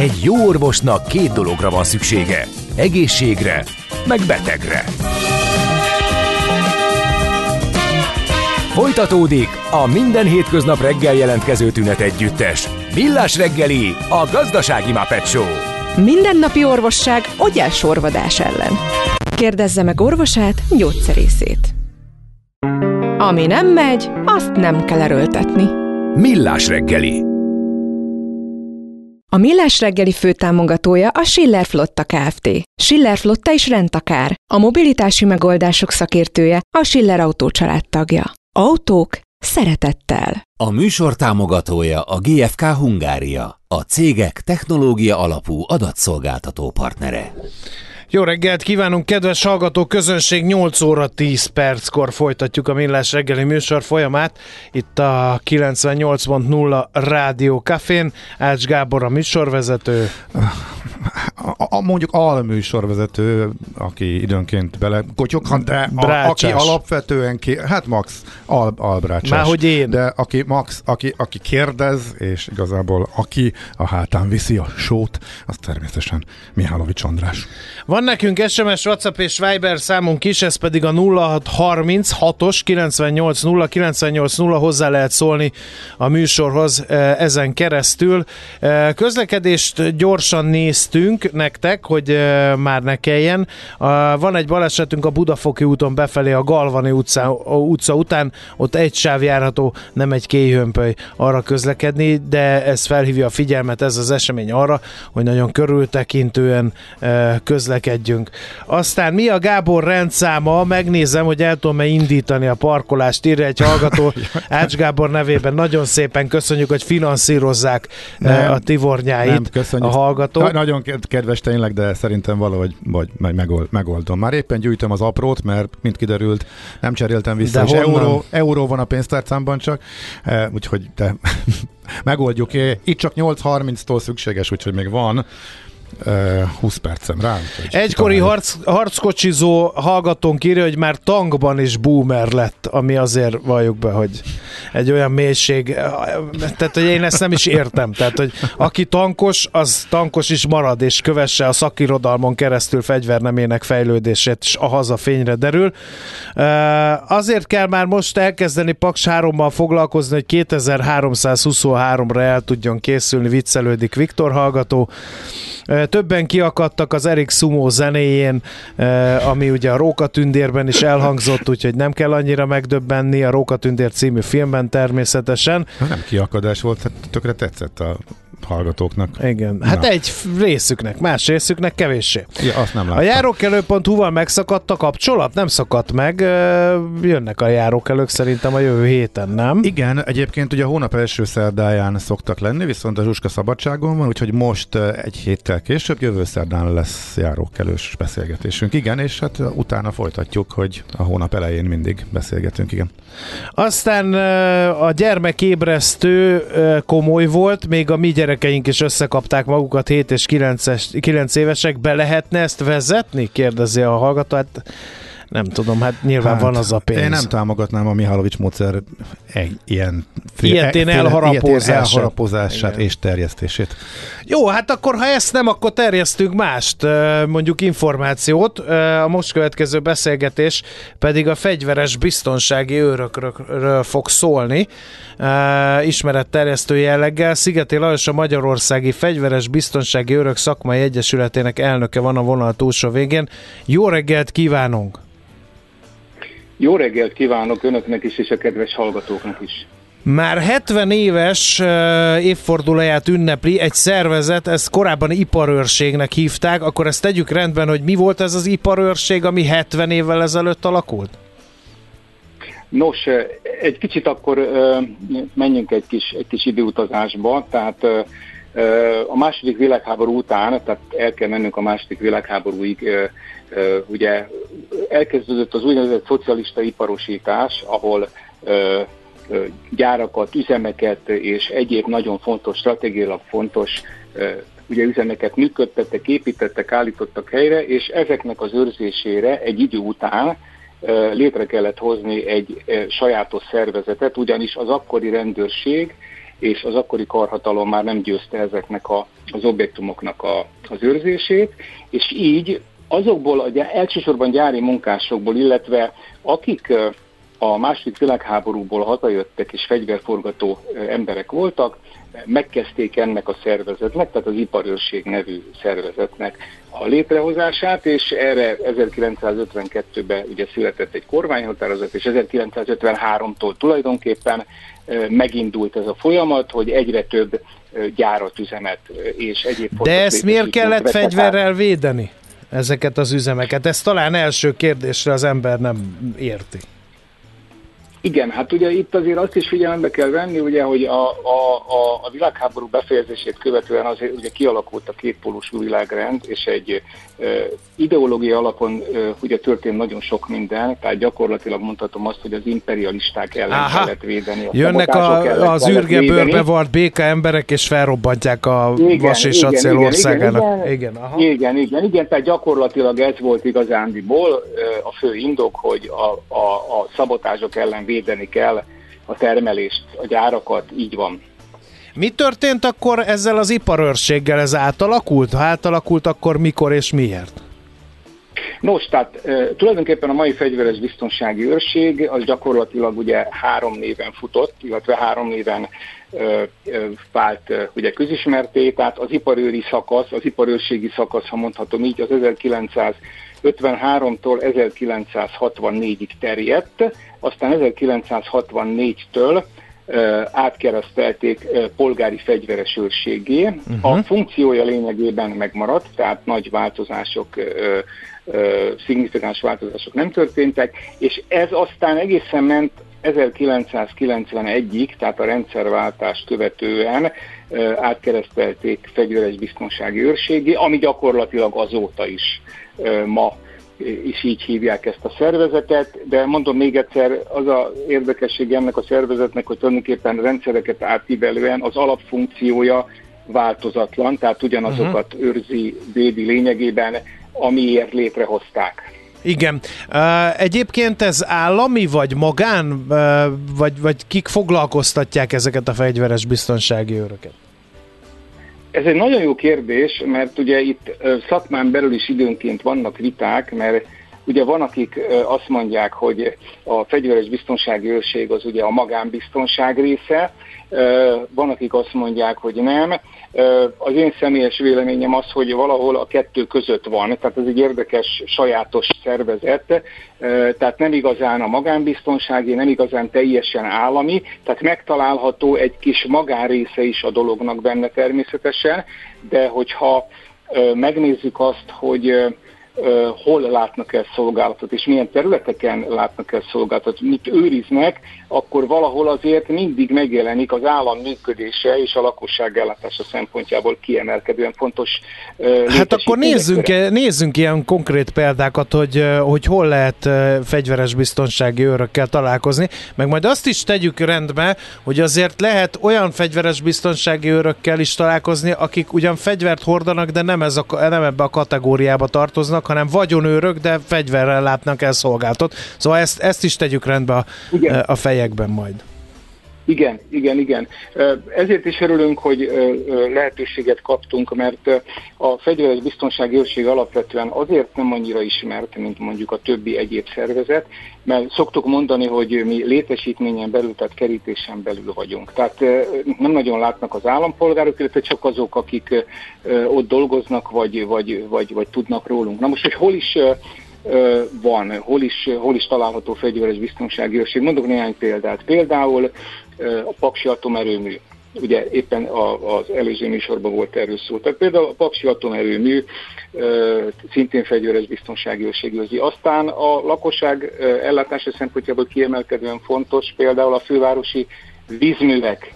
Egy jó orvosnak két dologra van szüksége. Egészségre, meg betegre. Folytatódik a minden hétköznap reggel jelentkező tünet együttes. Millás reggeli, a gazdasági Muppet Show. Mindennapi orvosság sorvadás ellen. Kérdezze meg orvosát, gyógyszerészét. Ami nem megy, azt nem kell erőltetni. Millás reggeli. A Millás reggeli főtámogatója a Schiller Flotta Kft. Schiller Flotta is rendtakár. A mobilitási megoldások szakértője a Schiller Autó tagja. Autók szeretettel. A műsor támogatója a GFK Hungária, a cégek technológia alapú adatszolgáltató partnere. Jó reggelt kívánunk, kedves hallgató közönség! 8 óra 10 perckor folytatjuk a Millás reggeli műsor folyamát. Itt a 98.0 Rádió Cafén. Ács Gábor a műsorvezető. A, a, mondjuk alműsorvezető, aki időnként bele kotyoghat, de a, aki alapvetően, ki, hát max al, albrácsás. Már hogy én. De aki max, aki, aki kérdez, és igazából aki a hátán viszi a sót, az természetesen Mihálovics András. Van van nekünk SMS, WhatsApp és Viber számunk is, ez pedig a 0636-os 980 980 hozzá lehet szólni a műsorhoz e, ezen keresztül. E, közlekedést gyorsan néztünk nektek, hogy e, már ne kelljen. Van egy balesetünk a Budafoki úton befelé a Galvani utca, utca után, ott egy sáv járható, nem egy kéjhömpöly arra közlekedni, de ez felhívja a figyelmet, ez az esemény arra, hogy nagyon körültekintően közlekedni közlekedjünk. Aztán mi a Gábor rendszáma? Megnézem, hogy el tudom-e indítani a parkolást, írja egy hallgató Ács Gábor nevében. Nagyon szépen köszönjük, hogy finanszírozzák eh, nem, a tivornyáit nem, a hallgató. Na, nagyon kedves tényleg, de szerintem valahogy vagy megold, megoldom. Már éppen gyűjtöm az aprót, mert mint kiderült, nem cseréltem vissza, de és euró, euró van a pénztárcámban csak, eh, úgyhogy de megoldjuk. Itt csak 8.30-tól szükséges, úgyhogy még van. 20 percem rá. Egykori harc, harckocsizó hallgatónk írja, hogy már tankban is boomer lett, ami azért valljuk be, hogy egy olyan mélység, tehát hogy én ezt nem is értem, tehát hogy aki tankos, az tankos is marad, és kövesse a szakirodalmon keresztül fegyvernemének fejlődését, és a haza fényre derül. Azért kell már most elkezdeni Paks 3-mal foglalkozni, hogy 2323-ra el tudjon készülni, viccelődik Viktor hallgató. Többen kiakadtak az Erik Sumo zenéjén, ami ugye a Rókatündérben is elhangzott, úgyhogy nem kell annyira megdöbbenni a Rókatündér című filmben természetesen. Nem kiakadás volt, hát tökre tetszett a hallgatóknak. Igen, hát Na. egy részüknek, más részüknek kevéssé. Ja, azt nem láttam. A járókelő.hu-val megszakadt a kapcsolat? Nem szakadt meg, jönnek a járókelők szerintem a jövő héten, nem? Igen, egyébként ugye a hónap első szerdáján szoktak lenni, viszont a Zsuska szabadságon van, úgyhogy most egy héttel később, jövő szerdán lesz járókelős beszélgetésünk. Igen, és hát utána folytatjuk, hogy a hónap elején mindig beszélgetünk, igen. Aztán a gyermekébresztő komoly volt, még a mi gyerek gyerekeink is összekapták magukat 7 és 9, 9 évesek, be lehetne ezt vezetni? Kérdezi a hallgató. Hát nem tudom, hát nyilván hát, van az a pénz. Én nem támogatnám a Mihálovics módszer egy, ilyen fél, ilyetén elharapózását, elharapózását és terjesztését. Jó, hát akkor ha ezt nem, akkor terjesztünk mást, mondjuk információt. A most következő beszélgetés pedig a fegyveres biztonsági őrökről fog szólni, ismeretterjesztő jelleggel. Szigeti Lajos a Magyarországi Fegyveres Biztonsági Őrök Szakmai Egyesületének elnöke van a vonal túlsó végén. Jó reggelt kívánunk! Jó reggelt kívánok önöknek is, és a kedves hallgatóknak is. Már 70 éves évfordulóját ünnepli egy szervezet, ezt korábban iparőrségnek hívták, akkor ezt tegyük rendben, hogy mi volt ez az iparőrség, ami 70 évvel ezelőtt alakult? Nos, egy kicsit akkor menjünk egy kis, egy kis időutazásba, tehát a második világháború után, tehát el kell mennünk a második világháborúig, ugye elkezdődött az úgynevezett szocialista iparosítás, ahol gyárakat, üzemeket és egyéb nagyon fontos, stratégiailag fontos ugye üzemeket működtettek, építettek, állítottak helyre, és ezeknek az őrzésére egy idő után létre kellett hozni egy sajátos szervezetet, ugyanis az akkori rendőrség és az akkori karhatalom már nem győzte ezeknek a az objektumoknak a, az őrzését, és így azokból, a, elsősorban gyári munkásokból, illetve akik a második világháborúból hazajöttek és fegyverforgató emberek voltak, megkezdték ennek a szervezetnek, tehát az iparőrség nevű szervezetnek a létrehozását, és erre 1952-ben ugye született egy kormányhatározat, és 1953-tól tulajdonképpen megindult ez a folyamat, hogy egyre több gyárat, üzemet és egyéb De ezt miért kellett fegyverrel védeni? Ezeket az üzemeket? Ez talán első kérdésre az ember nem érti. Igen, hát ugye itt azért azt is figyelembe kell venni, ugye, hogy a, a, a, a világháború befejezését követően azért ugye kialakult a kétpólusú világrend, és egy e, ideológia alapon e, ugye történt nagyon sok minden, tehát gyakorlatilag mondhatom azt, hogy az imperialisták ellen Aha. kellett védeni. A Jönnek a, az űrgebőrbe vart béka emberek, és felrobbantják a igen, vas és igen, acél igen, országának. Igen, igen, igen, aha. igen, igen, igen, tehát gyakorlatilag ez volt igazándiból a fő indok, hogy a, a, a szabotázsok ellen védeni kell a termelést, a gyárakat, így van. Mi történt akkor ezzel az iparőrséggel? Ez átalakult? Ha átalakult, akkor mikor és miért? Nos, tehát e, tulajdonképpen a mai fegyveres biztonsági őrség az gyakorlatilag ugye három néven futott, illetve három néven e, e, vált e, ugye közismerté, tehát az iparőri szakasz, az iparőrségi szakasz, ha mondhatom így, az 1900 53-tól 1964-ig terjedt, aztán 1964-től átkeresztelték polgári fegyveres őrségé. Uh-huh. A funkciója lényegében megmaradt, tehát nagy változások, szignifikáns változások nem történtek, és ez aztán egészen ment 1991-ig, tehát a rendszerváltást követően átkeresztelték fegyveres biztonsági őrségé, ami gyakorlatilag azóta is ma is így hívják ezt a szervezetet, de mondom még egyszer, az a érdekesség ennek a szervezetnek, hogy tulajdonképpen rendszereket átívelően az alapfunkciója változatlan, tehát ugyanazokat uh-huh. őrzi, védi lényegében, amiért létrehozták. Igen. Egyébként ez állami, vagy magán, vagy, vagy kik foglalkoztatják ezeket a fegyveres biztonsági őröket? Ez egy nagyon jó kérdés, mert ugye itt szakmán belül is időnként vannak viták, mert ugye van, akik azt mondják, hogy a fegyveres biztonsági őrség az ugye a magánbiztonság része, van, akik azt mondják, hogy nem. Az én személyes véleményem az, hogy valahol a kettő között van, tehát ez egy érdekes, sajátos szervezet, tehát nem igazán a magánbiztonsági, nem igazán teljesen állami, tehát megtalálható egy kis magánrésze is a dolognak benne természetesen, de hogyha megnézzük azt, hogy hol látnak el szolgálatot, és milyen területeken látnak el szolgálatot, mit őriznek, akkor valahol azért mindig megjelenik az állam működése és a lakosság ellátása szempontjából kiemelkedően fontos. Hát akkor nézzünk, nézzünk ilyen konkrét példákat, hogy, hogy hol lehet fegyveres biztonsági őrökkel találkozni, meg majd azt is tegyük rendbe, hogy azért lehet olyan fegyveres biztonsági őrökkel is találkozni, akik ugyan fegyvert hordanak, de nem, ez a, nem ebbe a kategóriába tartoznak, hanem vagyonőrök, de fegyverrel látnak el szolgáltat. Szóval ezt, ezt is tegyük rendbe a, a fejekben majd. Igen, igen, igen. Ezért is örülünk, hogy lehetőséget kaptunk, mert a fegyveres biztonsági őrség alapvetően azért nem annyira ismert, mint mondjuk a többi egyéb szervezet, mert szoktuk mondani, hogy mi létesítményen belül, tehát kerítésen belül vagyunk. Tehát nem nagyon látnak az állampolgárok, illetve csak azok, akik ott dolgoznak, vagy, vagy, vagy, vagy tudnak rólunk. Na most, hogy hol is van, hol is, hol is található fegyveres biztonsági őrség. Mondok néhány példát. Például a Paksi atomerőmű. Ugye éppen az előző műsorban volt erről szó. Tehát például a Paksi atomerőmű szintén fegyveres biztonsági őrségőzi. Aztán a lakosság ellátása szempontjából kiemelkedően fontos például a fővárosi vízművek,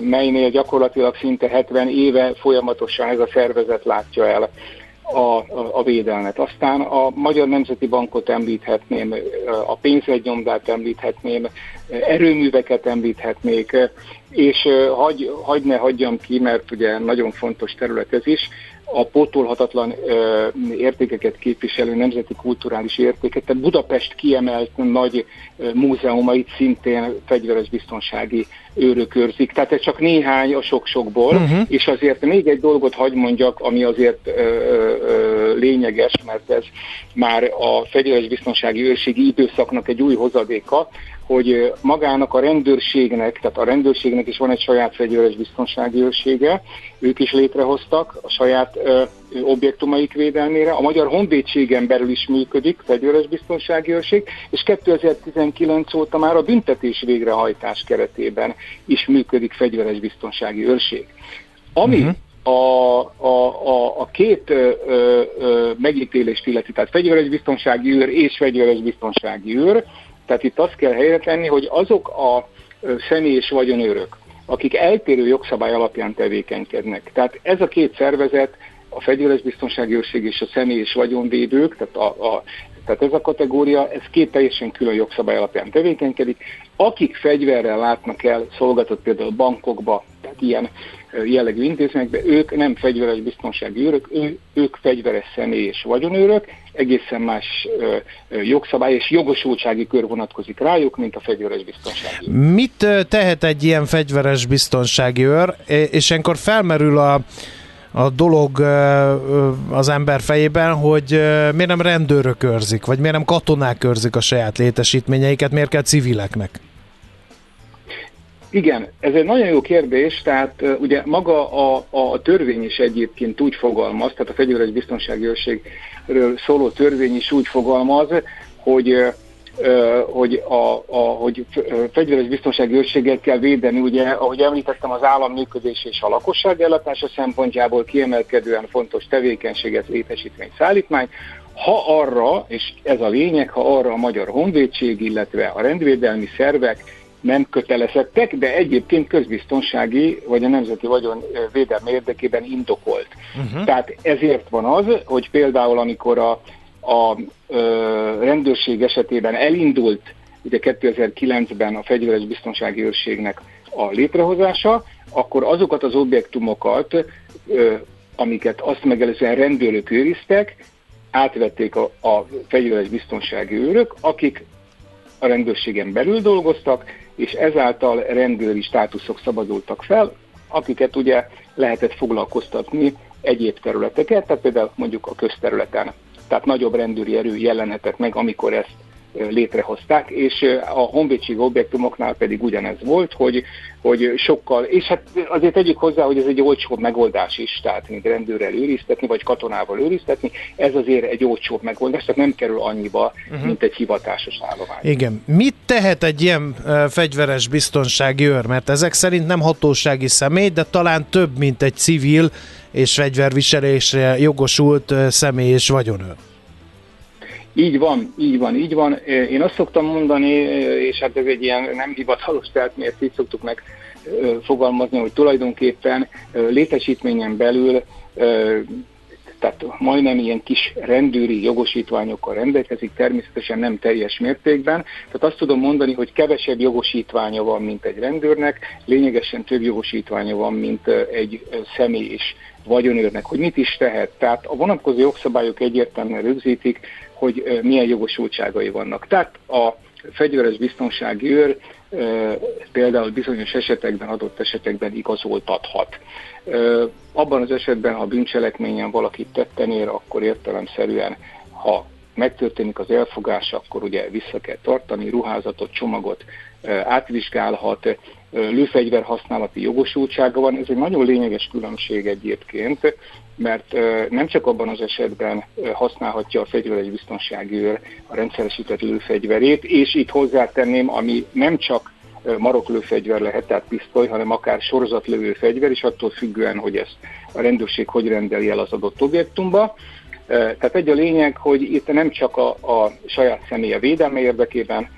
melynél gyakorlatilag szinte 70 éve folyamatosan ez a szervezet látja el a, a, a védelmet. Aztán a Magyar Nemzeti Bankot említhetném, a pénzegynyomdát említhetném, erőműveket említhetnék, és hagy, hagy ne hagyjam ki, mert ugye nagyon fontos terület ez is, a pótolhatatlan ö, értékeket képviselő nemzeti kulturális értéket, tehát Budapest kiemelt nagy ö, múzeumait szintén fegyveres biztonsági őrök őrzik. Tehát ez csak néhány a sok-sokból, uh-huh. és azért még egy dolgot hagy mondjak, ami azért ö, ö, lényeges, mert ez már a fegyveres biztonsági őrségi időszaknak egy új hozadéka, hogy magának a rendőrségnek, tehát a rendőrségnek is van egy saját fegyveres biztonsági őrsége, ők is létrehoztak a saját ö, objektumaik védelmére. A Magyar Honvédségen belül is működik fegyveres biztonsági őrség, és 2019 óta már a büntetés végrehajtás keretében is működik fegyveres biztonsági őrség. Ami uh-huh a, a, a, a két ö, ö, megítélést illeti, tehát fegyveres biztonsági őr és fegyveres biztonsági őr, tehát itt azt kell helyre tenni, hogy azok a személy és vagyonőrök, akik eltérő jogszabály alapján tevékenykednek. Tehát ez a két szervezet, a fegyveres biztonsági őrség és a személy és vagyonvédők, tehát, a, a, tehát ez a kategória, ez két teljesen külön jogszabály alapján tevékenykedik. Akik fegyverrel látnak el szolgáltat például bankokba, tehát ilyen jellegű intézményekbe, ők nem fegyveres biztonsági őrök, ő, ők fegyveres személy és vagyonőrök, egészen más jogszabály és jogosultsági kör vonatkozik rájuk, mint a fegyveres biztonsági őr. Mit tehet egy ilyen fegyveres biztonsági őr, és enkor felmerül a a dolog az ember fejében, hogy miért nem rendőrök őrzik, vagy miért nem katonák őrzik a saját létesítményeiket, miért kell civileknek? Igen, ez egy nagyon jó kérdés, tehát ugye maga a, a törvény is egyébként úgy fogalmaz, tehát a fegyveres biztonsági őrségről szóló törvény is úgy fogalmaz, hogy hogy a, a hogy fegyveres biztonsági őrséget kell védeni, ugye, ahogy említettem, az állam működés és a lakosság ellátása szempontjából kiemelkedően fontos tevékenységet létesítmény szállítmány, ha arra, és ez a lényeg, ha arra a Magyar Honvédség, illetve a rendvédelmi szervek nem kötelezettek, de egyébként közbiztonsági vagy a nemzeti vagyon védelme érdekében indokolt. Uh-huh. Tehát ezért van az, hogy például amikor a, a ö, rendőrség esetében elindult ugye 2009-ben a fegyveres biztonsági őrségnek a létrehozása, akkor azokat az objektumokat, ö, amiket azt megelőzően rendőrök őriztek, átvették a, a fegyveres biztonsági őrök, akik a rendőrségen belül dolgoztak, és ezáltal rendőri státuszok szabadultak fel, akiket ugye lehetett foglalkoztatni egyéb területeket, tehát például mondjuk a közterületen. Tehát nagyobb rendőri erő jelenhetett meg, amikor ezt létrehozták, és a honvédség objektumoknál pedig ugyanez volt, hogy, hogy sokkal, és hát azért tegyük hozzá, hogy ez egy olcsóbb megoldás is, tehát mint rendőrrel őriztetni, vagy katonával őriztetni, ez azért egy olcsóbb megoldás, tehát nem kerül annyiba, uh-huh. mint egy hivatásos állomány. Igen. Mit tehet egy ilyen uh, fegyveres biztonsági őr? Mert ezek szerint nem hatósági személy, de talán több, mint egy civil és fegyverviselésre jogosult uh, személy és vagyonőr. Így van, így van, így van. Én azt szoktam mondani, és hát ez egy ilyen nem hivatalos, tehát mi ezt így szoktuk meg fogalmazni, hogy tulajdonképpen létesítményen belül tehát majdnem ilyen kis rendőri jogosítványokkal rendelkezik, természetesen nem teljes mértékben. Tehát azt tudom mondani, hogy kevesebb jogosítványa van, mint egy rendőrnek, lényegesen több jogosítványa van, mint egy személy is vagyonőrnek, hogy mit is tehet. Tehát a vonatkozó jogszabályok egyértelműen rögzítik, hogy milyen jogosultságai vannak. Tehát a fegyveres biztonsági őr például bizonyos esetekben, adott esetekben igazoltathat. Abban az esetben, ha bűncselekményen valakit tetten ér, akkor értelemszerűen, ha megtörténik az elfogás, akkor ugye vissza kell tartani, ruházatot, csomagot átvizsgálhat, lőfegyver használati jogosultsága van. Ez egy nagyon lényeges különbség egyébként, mert nem csak abban az esetben használhatja a fegyveres biztonsági őr a rendszeresített lőfegyverét, és itt hozzátenném, ami nem csak maroklőfegyver lehet, tehát pisztoly, hanem akár sorozatlövő fegyver, és attól függően, hogy ezt a rendőrség hogy rendeli el az adott objektumba. Tehát egy a lényeg, hogy itt nem csak a, a saját személye védelme érdekében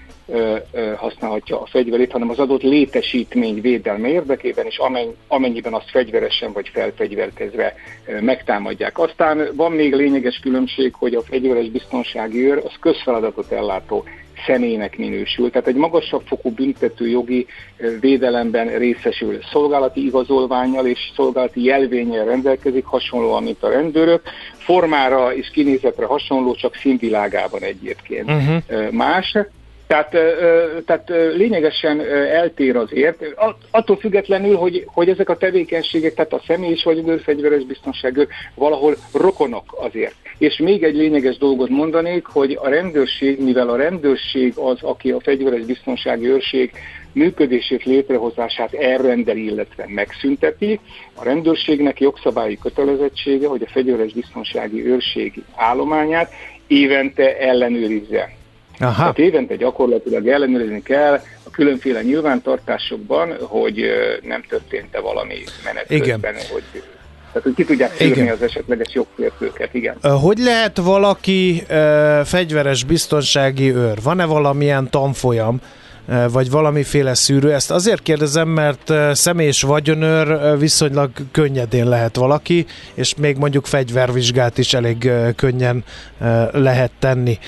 használhatja a fegyverét, hanem az adott létesítmény védelme érdekében, és amennyiben azt fegyveresen vagy felfegyverkezve megtámadják. Aztán van még lényeges különbség, hogy a fegyveres biztonsági őr az közfeladatot ellátó személynek minősül. Tehát egy magasabb fokú büntető jogi védelemben részesül. Szolgálati igazolványjal és szolgálati jelvényel rendelkezik, hasonlóan, mint a rendőrök. Formára és kinézetre hasonló, csak színvilágában egyébként uh-huh. más. Tehát, tehát lényegesen eltér azért, attól függetlenül, hogy, hogy ezek a tevékenységek, tehát a személy és vagy a fegyveres biztonság valahol rokonok azért. És még egy lényeges dolgot mondanék, hogy a rendőrség, mivel a rendőrség az, aki a fegyveres biztonsági őrség működését, létrehozását elrendeli, illetve megszünteti, a rendőrségnek jogszabályi kötelezettsége, hogy a fegyveres biztonsági őrség állományát évente ellenőrizze. Aha. Tehát évente gyakorlatilag ellenőrizni kell a különféle nyilvántartásokban, hogy nem történt-e valami menet Igen. közben, hogy tehát, hogy ki tudják szűrni az esetleges jogsértőket, igen. Hogy lehet valaki uh, fegyveres biztonsági őr? Van-e valamilyen tanfolyam, vagy valamiféle szűrő. Ezt azért kérdezem, mert személyes vagyonőr viszonylag könnyedén lehet valaki, és még mondjuk fegyvervizsgát is elég könnyen lehet tenni.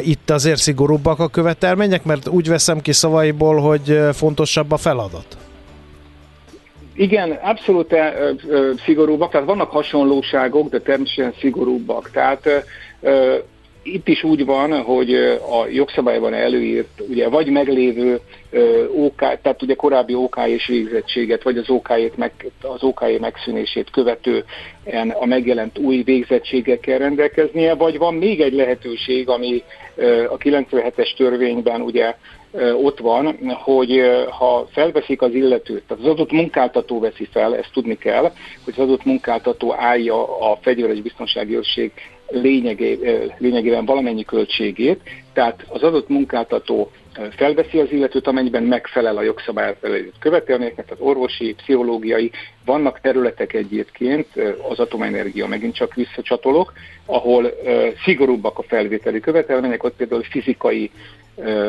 Itt azért szigorúbbak a követelmények, mert úgy veszem ki szavaiból, hogy fontosabb a feladat. Igen, abszolút szigorúbbak, tehát vannak hasonlóságok, de természetesen szigorúbbak. Tehát itt is úgy van, hogy a jogszabályban előírt, ugye vagy meglévő OK, tehát ugye korábbi OK és végzettséget, vagy az OK, meg, az OK megszűnését követően a megjelent új végzettségekkel rendelkeznie, vagy van még egy lehetőség, ami a 97-es törvényben ugye ott van, hogy ha felveszik az illetőt, tehát az adott munkáltató veszi fel, ezt tudni kell, hogy az adott munkáltató állja a fegyveres biztonsági őrség lényegé, lényegében valamennyi költségét, tehát az adott munkáltató felveszi az illetőt, amennyiben megfelel a jogszabály követelményeknek, tehát orvosi, pszichológiai, vannak területek egyébként, az atomenergia megint csak visszacsatolok, ahol szigorúbbak a felvételi követelmények, ott például fizikai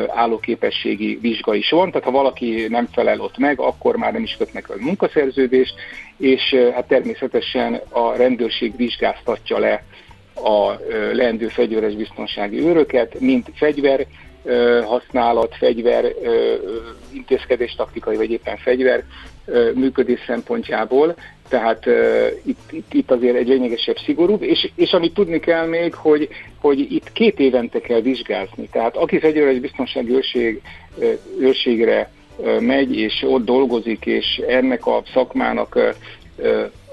állóképességi vizsga is van, tehát ha valaki nem felel ott meg, akkor már nem is kötnek a munkaszerződést, és hát természetesen a rendőrség vizsgáztatja le a leendő fegyveres biztonsági őröket, mint fegyver használat, fegyver intézkedés taktikai, vagy éppen fegyver működés szempontjából, tehát uh, itt, itt, itt azért egy lényegesebb szigorúbb, és, és amit tudni kell még, hogy, hogy itt két évente kell vizsgázni. Tehát aki fegyveres biztonsági őrség, őrségre megy, és ott dolgozik, és ennek a szakmának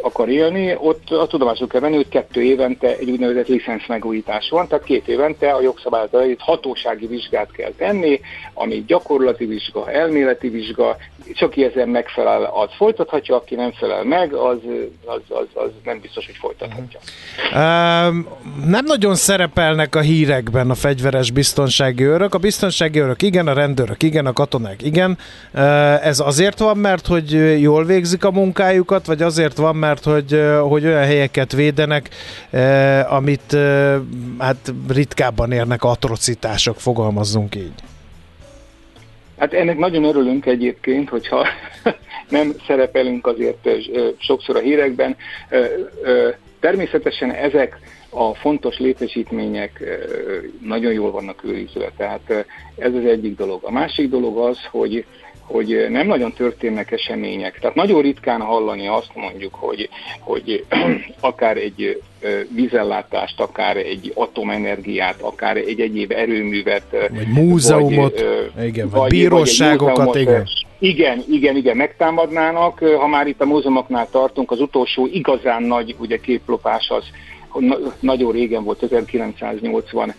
akar élni, ott a tudomásul kell venni, hogy kettő évente egy úgynevezett licensz megújítás van, tehát két évente a jogszabályt hatósági vizsgát kell tenni, ami gyakorlati vizsga, elméleti vizsga, és aki ezen megfelel, az folytathatja, aki nem felel meg, az, az, az, az nem biztos, hogy folytathatja. Um, nem nagyon szerepelnek a hírekben a fegyveres biztonsági őrök. A biztonsági őrök igen, a rendőrök igen, a katonák igen. Uh, ez azért van, mert hogy jól végzik a munkájukat, vagy azért van, mert hogy, hogy olyan helyeket védenek, amit hát ritkábban érnek atrocitások, fogalmazzunk így. Hát ennek nagyon örülünk egyébként, hogyha nem szerepelünk azért sokszor a hírekben. Természetesen ezek a fontos létesítmények nagyon jól vannak őrizve, tehát ez az egyik dolog. A másik dolog az, hogy hogy nem nagyon történnek események. Tehát nagyon ritkán hallani azt mondjuk, hogy, hogy akár egy vízellátást, akár egy atomenergiát, akár egy egyéb erőművet. Vagy múzeumot, vagy, igen, vagy, vagy bíróságokat, vagy igen. Igen, igen, igen, megtámadnának. Ha már itt a múzeumoknál tartunk, az utolsó igazán nagy ugye, képlopás az nagyon régen volt, 1980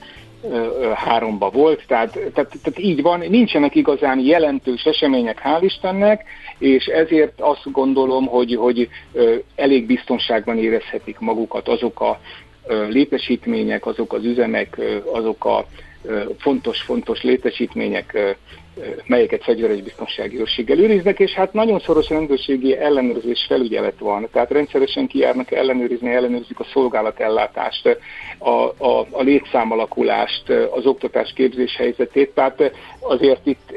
háromba volt, tehát, tehát, tehát így van, nincsenek igazán jelentős események, hál' Istennek, és ezért azt gondolom, hogy, hogy elég biztonságban érezhetik magukat azok a létesítmények, azok az üzemek, azok a fontos-fontos létesítmények, melyeket fegyveres biztonsági őrséggel őriznek, és hát nagyon szoros rendőrségi ellenőrzés felügyelet van, tehát rendszeresen kijárnak ellenőrizni, ellenőrzik a szolgálatellátást, a, a, a létszámalakulást, az oktatás képzés helyzetét, tehát azért itt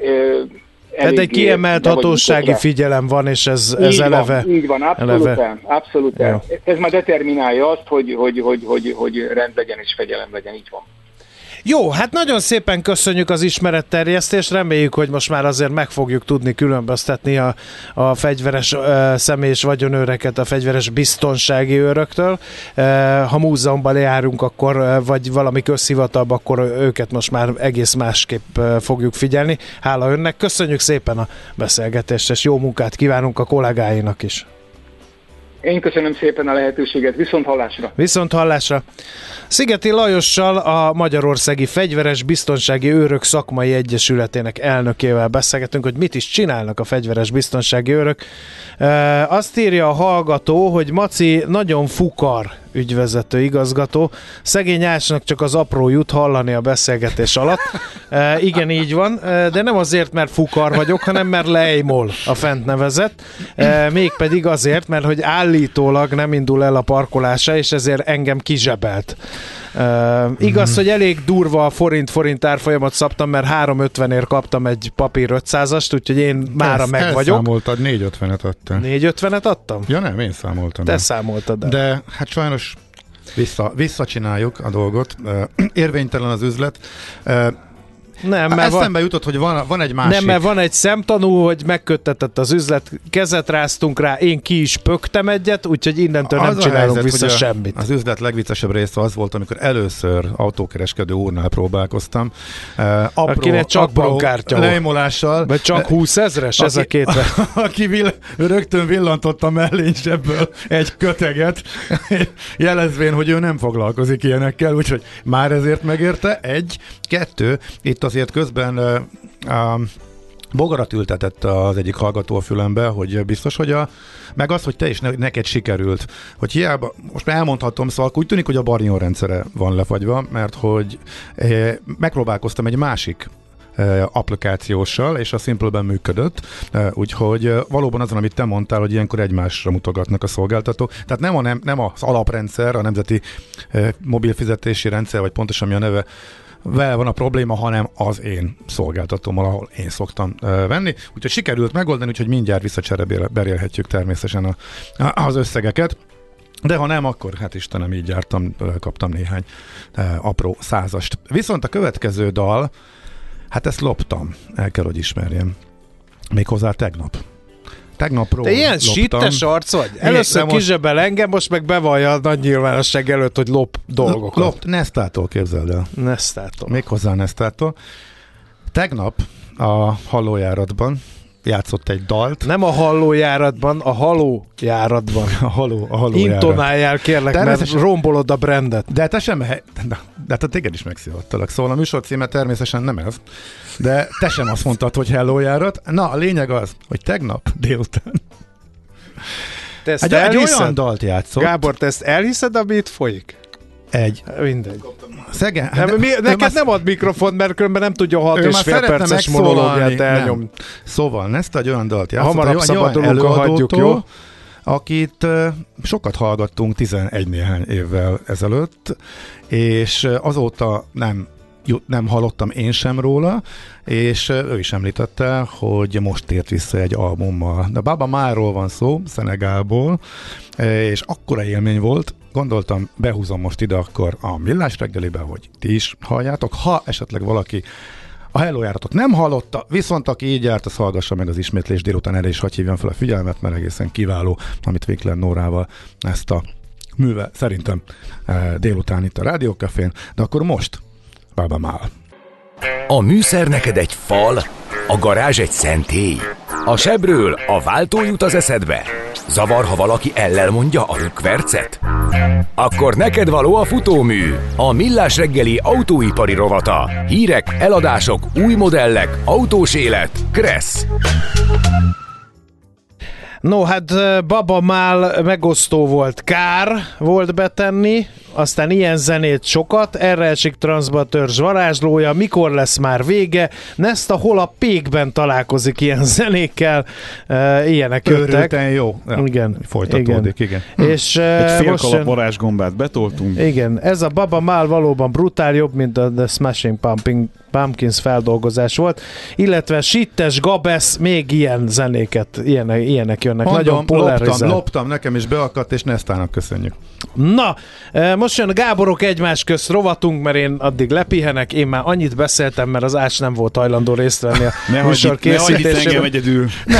tehát egy kiemelt hatósági figyelem van, és ez, ez így eleve... Van, így van, abszolút, eleve. abszolút. Ez már determinálja azt, hogy, hogy, hogy, hogy, hogy rend legyen és fegyelem legyen, így van. Jó, hát nagyon szépen köszönjük az ismeretterjesztést, reméljük, hogy most már azért meg fogjuk tudni különböztetni a, a fegyveres uh, személy és vagyonőreket a fegyveres biztonsági őröktől. Uh, ha múzeumban járunk, akkor, vagy valami közhivatalba, akkor őket most már egész másképp fogjuk figyelni. Hála önnek, köszönjük szépen a beszélgetést, és jó munkát kívánunk a kollégáinak is. Én köszönöm szépen a lehetőséget, viszont hallásra. Viszont hallásra. Szigeti Lajossal, a Magyarországi Fegyveres Biztonsági Őrök Szakmai Egyesületének elnökével beszélgetünk, hogy mit is csinálnak a fegyveres biztonsági őrök. E, azt írja a hallgató, hogy Maci nagyon fukar ügyvezető igazgató. Szegény Ásnak csak az apró jut hallani a beszélgetés alatt. E, igen, így van, e, de nem azért, mert fukar vagyok, hanem mert lejmol a fent nevezett. E, mégpedig azért, mert hogy állítólag nem indul el a parkolása, és ezért engem kizsebelt. Uh, igaz, mm. hogy elég durva a forint-forint árfolyamat szabtam, mert 350-ért kaptam egy papír 500-ast, úgyhogy én mára Ezt meg vagyok. számoltad, 450-et adtál. 450-et adtam? Ja nem, én számoltam. Te számoltad el. De hát sajnos vissza, visszacsináljuk a dolgot. Érvénytelen az üzlet. Nem, mert Eszembe van, jutott, hogy van, van egy másik. Nem, mert van egy szemtanú, hogy megköttetett az üzlet, kezet ráztunk rá, én ki is pöktem egyet, úgyhogy innentől az nem csinálunk helyzet, vissza a, semmit. Az üzlet legviccesebb része az volt, amikor először autókereskedő úrnál próbálkoztam. Uh, apró, Akinek csak bankkártya lemolással. Vagy csak 20 ezres, ez a két. Aki vill, rögtön villantott a mellénysebből egy köteget, jelezvén, hogy ő nem foglalkozik ilyenekkel, úgyhogy már ezért megérte. Egy, kettő, itt azért közben a bogarat ültetett az egyik hallgató a fülembe, hogy biztos, hogy a, meg az, hogy te is ne, neked sikerült, hogy hiába, most elmondhatom, szóval úgy tűnik, hogy a Barnion rendszere van lefagyva, mert hogy eh, megpróbálkoztam egy másik applikációssal, és a Simple-ben működött, úgyhogy valóban azon, amit te mondtál, hogy ilyenkor egymásra mutogatnak a szolgáltatók. Tehát nem, a, nem, nem az alaprendszer, a nemzeti mobil fizetési rendszer, vagy pontosan mi a neve, vele van a probléma, hanem az én szolgáltatómmal, ahol én szoktam venni. Úgyhogy sikerült megoldani, úgyhogy mindjárt visszacserebélhetjük természetesen a, az összegeket. De ha nem, akkor hát Istenem, így jártam, kaptam néhány apró százast. Viszont a következő dal, hát ezt loptam, el kell, hogy ismerjem. Méghozzá tegnap. Tegnapról Te ilyen sittes arc vagy? Először most... kizsebel engem, most meg bevallja a nagy nyilvánosság előtt, hogy lop dolgokat. Lop, Nestától képzeld el. Nestától. Méghozzá Nestától. Tegnap a hallójáratban játszott egy dalt. Nem a hallójáratban, a halójáratban. A haló, a halójárat. Intonáljál kérlek, mert rombolod a brandet. De te sem, de, de hát téged is megszívottalak. Szóval a műsor címe természetesen nem ez. De te sem azt mondtad, hogy hallójárat. Na, a lényeg az, hogy tegnap délután te ezt egy, egy olyan dalt játszott. Gábor, te ezt elhiszed, ami itt folyik? Egy. Mindegy. Szegen, nem, mi, neked nem ad mikrofon, mert különben nem tudja 6 és fél perces monológiát elnyom. Szóval ezt egy olyan dalt játszott. Hamarabb szabadulunk, hagyjuk, jó? akit uh, sokat hallgattunk 11 néhány évvel ezelőtt, és azóta nem nem hallottam én sem róla, és ő is említette, hogy most tért vissza egy albummal. De Baba Máról van szó, Szenegálból, és akkora élmény volt, gondoltam, behúzom most ide akkor a millás reggelibe, hogy ti is halljátok. Ha esetleg valaki a Hello járatot nem hallotta, viszont aki így járt, az hallgassa meg az ismétlés délután erre is hagy hívjam fel a figyelmet, mert egészen kiváló, amit Vikler Nórával ezt a műve szerintem délután itt a Rádiókafén, de akkor most Baba Mál. A műszer neked egy fal, a garázs egy szentély. A sebről a váltó jut az eszedbe. Zavar, ha valaki ellel mondja a rükvercet? Akkor neked való a futómű, a millás reggeli autóipari rovata. Hírek, eladások, új modellek, autós élet. Kressz. No, hát Baba Mál megosztó volt, kár volt betenni, aztán ilyen zenét sokat, erre esik transzba törzs varázslója, mikor lesz már vége, Nesta hol a pékben találkozik ilyen zenékkel, uh, ilyenek jöttek. Örülten jó. Ja, igen. Folytatódik, igen. igen. És, uh, Egy fél kalap varázsgombát betoltunk. Igen, ez a Baba Mál valóban brutál, jobb, mint a The Smashing Pumping, Pumpkins feldolgozás volt, illetve Sittes, Gabesz, még ilyen zenéket, ilyenek, ilyenek jönnek. Mondom, Nagyon polarizált. Loptam, loptam, nekem is beakadt, és Nestának köszönjük. Na, most jön a Gáborok egymás közt rovatunk, mert én addig lepihenek, én már annyit beszéltem, mert az Ács nem volt hajlandó részt venni a ne műsor készítésében. Ne engem egyedül. Ne,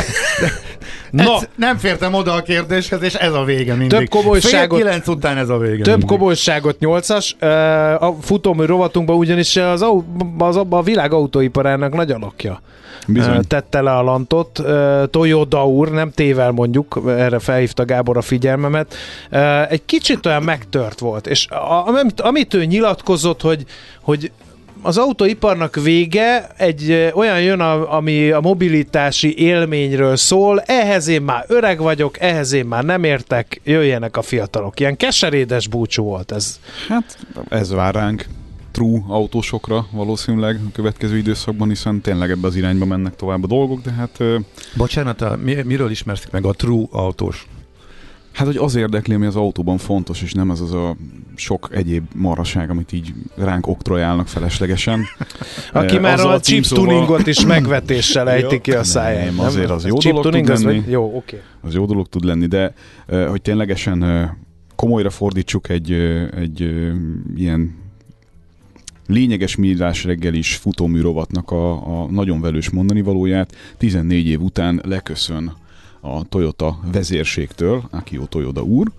No. Ez nem fértem oda a kérdéshez, és ez a vége mindig. Több komolyságot, Fél kilenc után ez a vége Több mindig. komolyságot nyolcas. A futómű rovatunkban ugyanis az, az, a világ autóiparának nagy alakja. Bizony. tette le a lantot. Toyota úr, nem tével mondjuk, erre felhívta Gábor a figyelmemet, egy kicsit olyan megtört volt, és amit, amit ő nyilatkozott, hogy, hogy az autóiparnak vége egy olyan jön, a, ami a mobilitási élményről szól, ehhez én már öreg vagyok, ehhez én már nem értek, jöjjenek a fiatalok. Ilyen keserédes búcsú volt ez. Hát ez vár ránk true autósokra valószínűleg a következő időszakban, hiszen tényleg ebbe az irányba mennek tovább a dolgok, de hát... Bocsánat, mi, miről ismerszik meg a true autós? Hát, hogy az érdekli, ami az autóban fontos, és nem ez az a sok egyéb maraság, amit így ránk oktrojálnak feleslegesen. Aki uh, már a chip tuningot is megvetéssel ejti ki a száján. Nem, azért az jó dolog tud lenni. Jó, oké. Okay. Az jó dolog tud lenni, de uh, hogy ténylegesen uh, komolyra fordítsuk egy, egy ilyen lényeges millás reggel is futóműrovatnak a, a nagyon velős mondani valóját 14 év után leköszön a Toyota vezérségtől, Akio Toyota úr,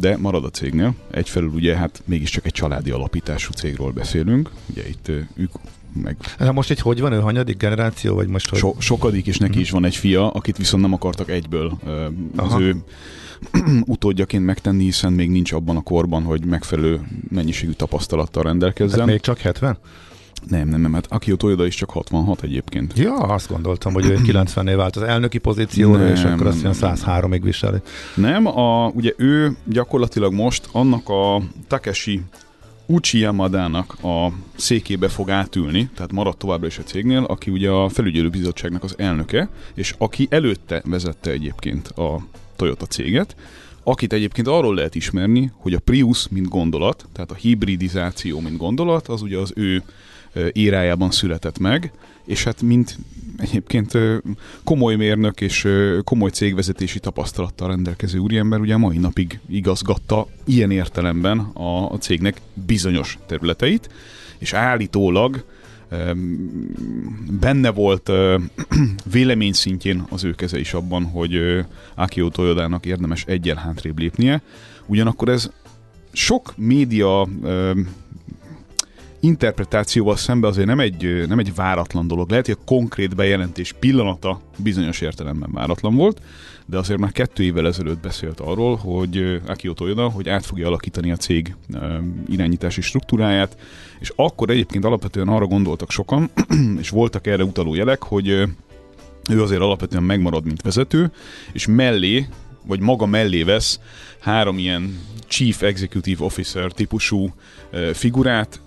de marad a cégnél. Egyfelől ugye hát mégiscsak egy családi alapítású cégről beszélünk, ugye itt ők meg... Na most egy hogy van, ő hanyadik generáció, vagy most hogy... So, sokadik, és neki mm. is van egy fia, akit viszont nem akartak egyből az Aha. ő utódjaként megtenni, hiszen még nincs abban a korban, hogy megfelelő mennyiségű tapasztalattal rendelkezzen. Tehát még csak 70? Nem, nem, nem, hát Akio Toyoda is csak 66 egyébként. Ja, azt gondoltam, hogy ő 90-nél vált az elnöki pozícióra, nem, és akkor azt mondja 103-ig viseli. Nem, a, ugye ő gyakorlatilag most annak a Takeshi Uchi Yamada-nak a székébe fog átülni, tehát marad továbbra is a cégnél, aki ugye a felügyelőbizottságnak az elnöke, és aki előtte vezette egyébként a Toyota céget, akit egyébként arról lehet ismerni, hogy a Prius, mint gondolat, tehát a hibridizáció, mint gondolat, az ugye az ő érájában született meg, és hát mint egyébként komoly mérnök és komoly cégvezetési tapasztalattal rendelkező úriember ugye mai napig igazgatta ilyen értelemben a, cégnek bizonyos területeit, és állítólag benne volt vélemény szintjén az ő keze is abban, hogy Akio Toyodának érdemes egyen hátrébb lépnie. Ugyanakkor ez sok média interpretációval szemben azért nem egy, nem egy váratlan dolog. Lehet, hogy a konkrét bejelentés pillanata bizonyos értelemben váratlan volt, de azért már kettő évvel ezelőtt beszélt arról, hogy Akio Toyoda, hogy át fogja alakítani a cég irányítási struktúráját, és akkor egyébként alapvetően arra gondoltak sokan, és voltak erre utaló jelek, hogy ő azért alapvetően megmarad, mint vezető, és mellé, vagy maga mellé vesz három ilyen Chief Executive Officer típusú figurát,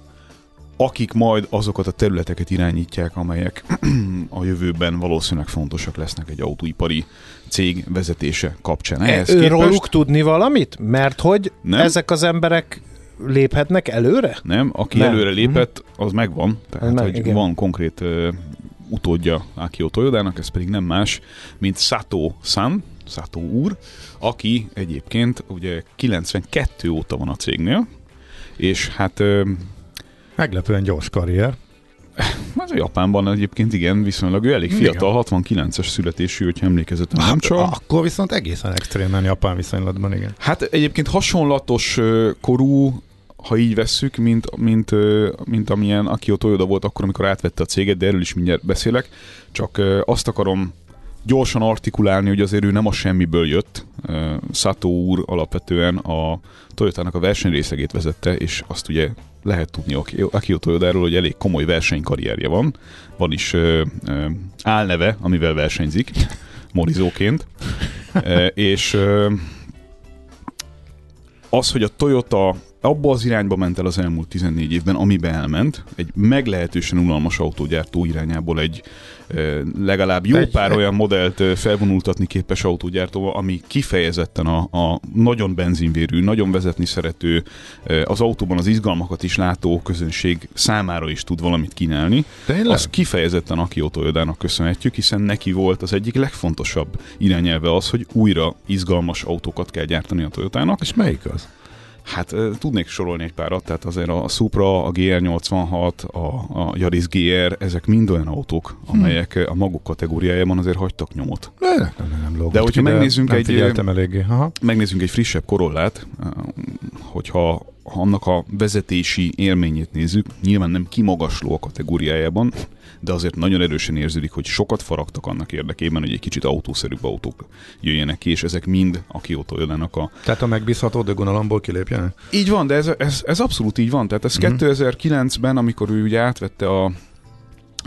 akik majd azokat a területeket irányítják, amelyek a jövőben valószínűleg fontosak lesznek egy autóipari cég vezetése kapcsán. Ehhez e, képest... Róluk tudni valamit? Mert hogy nem? ezek az emberek léphetnek előre? Nem, aki nem. előre lépett, mhm. az megvan. Tehát, Meg, hogy igen. van konkrét uh, utódja Akio Toyodának, ez pedig nem más, mint Sato San, Sato úr, aki egyébként ugye 92 óta van a cégnél, és hát uh, Meglepően gyors karrier. Az a Japánban egyébként igen, viszonylag ő elég fiatal, 69-es születésű, hogyha emlékezetem hát, nem csak. Akkor viszont egészen extrémen Japán viszonylatban, igen. Hát egyébként hasonlatos korú, ha így vesszük, mint, mint, mint amilyen Akio Toyoda volt akkor, amikor átvette a céget, de erről is mindjárt beszélek. Csak azt akarom gyorsan artikulálni, hogy azért ő nem a semmiből jött. Sato úr alapvetően a Toyotának a versenyrészegét vezette, és azt ugye lehet tudni Akio Toyodáról, hogy elég komoly versenykarrierje van. Van is ö, álneve, amivel versenyzik, morizóként. és az, hogy a Toyota abba az irányba ment el az elmúlt 14 évben, amibe elment, egy meglehetősen unalmas autógyártó irányából egy legalább jó egy, pár olyan modellt felvonultatni képes autógyártó, ami kifejezetten a, a nagyon benzinvérű, nagyon vezetni szerető, az autóban az izgalmakat is látó közönség számára is tud valamit kínálni. Tényleg? Az kifejezetten a Kyoto Yodának köszönhetjük, hiszen neki volt az egyik legfontosabb irányelve az, hogy újra izgalmas autókat kell gyártani a Toyotának. És melyik az? Hát tudnék sorolni egy párat, tehát azért a Supra, a GR86, a, a Yaris GR, ezek mind olyan autók, hm. amelyek hmm. a maguk kategóriájában azért hagytak nyomot. Ne, nem, nem, nem De hogyha megnézzünk nem egy, Aha. megnézzünk egy frissebb korollát, hogyha annak a vezetési élményét nézzük, nyilván nem kimagasló a kategóriájában, de azért nagyon erősen érződik, hogy sokat faragtak annak érdekében, hogy egy kicsit autószerűbb autók jöjjenek ki, és ezek mind a Kyoto jönnek a... Tehát a megbízható dögonalamból kilépjenek? Így van, de ez, ez, ez abszolút így van. Tehát ez mm-hmm. 2009-ben, amikor ő ugye átvette a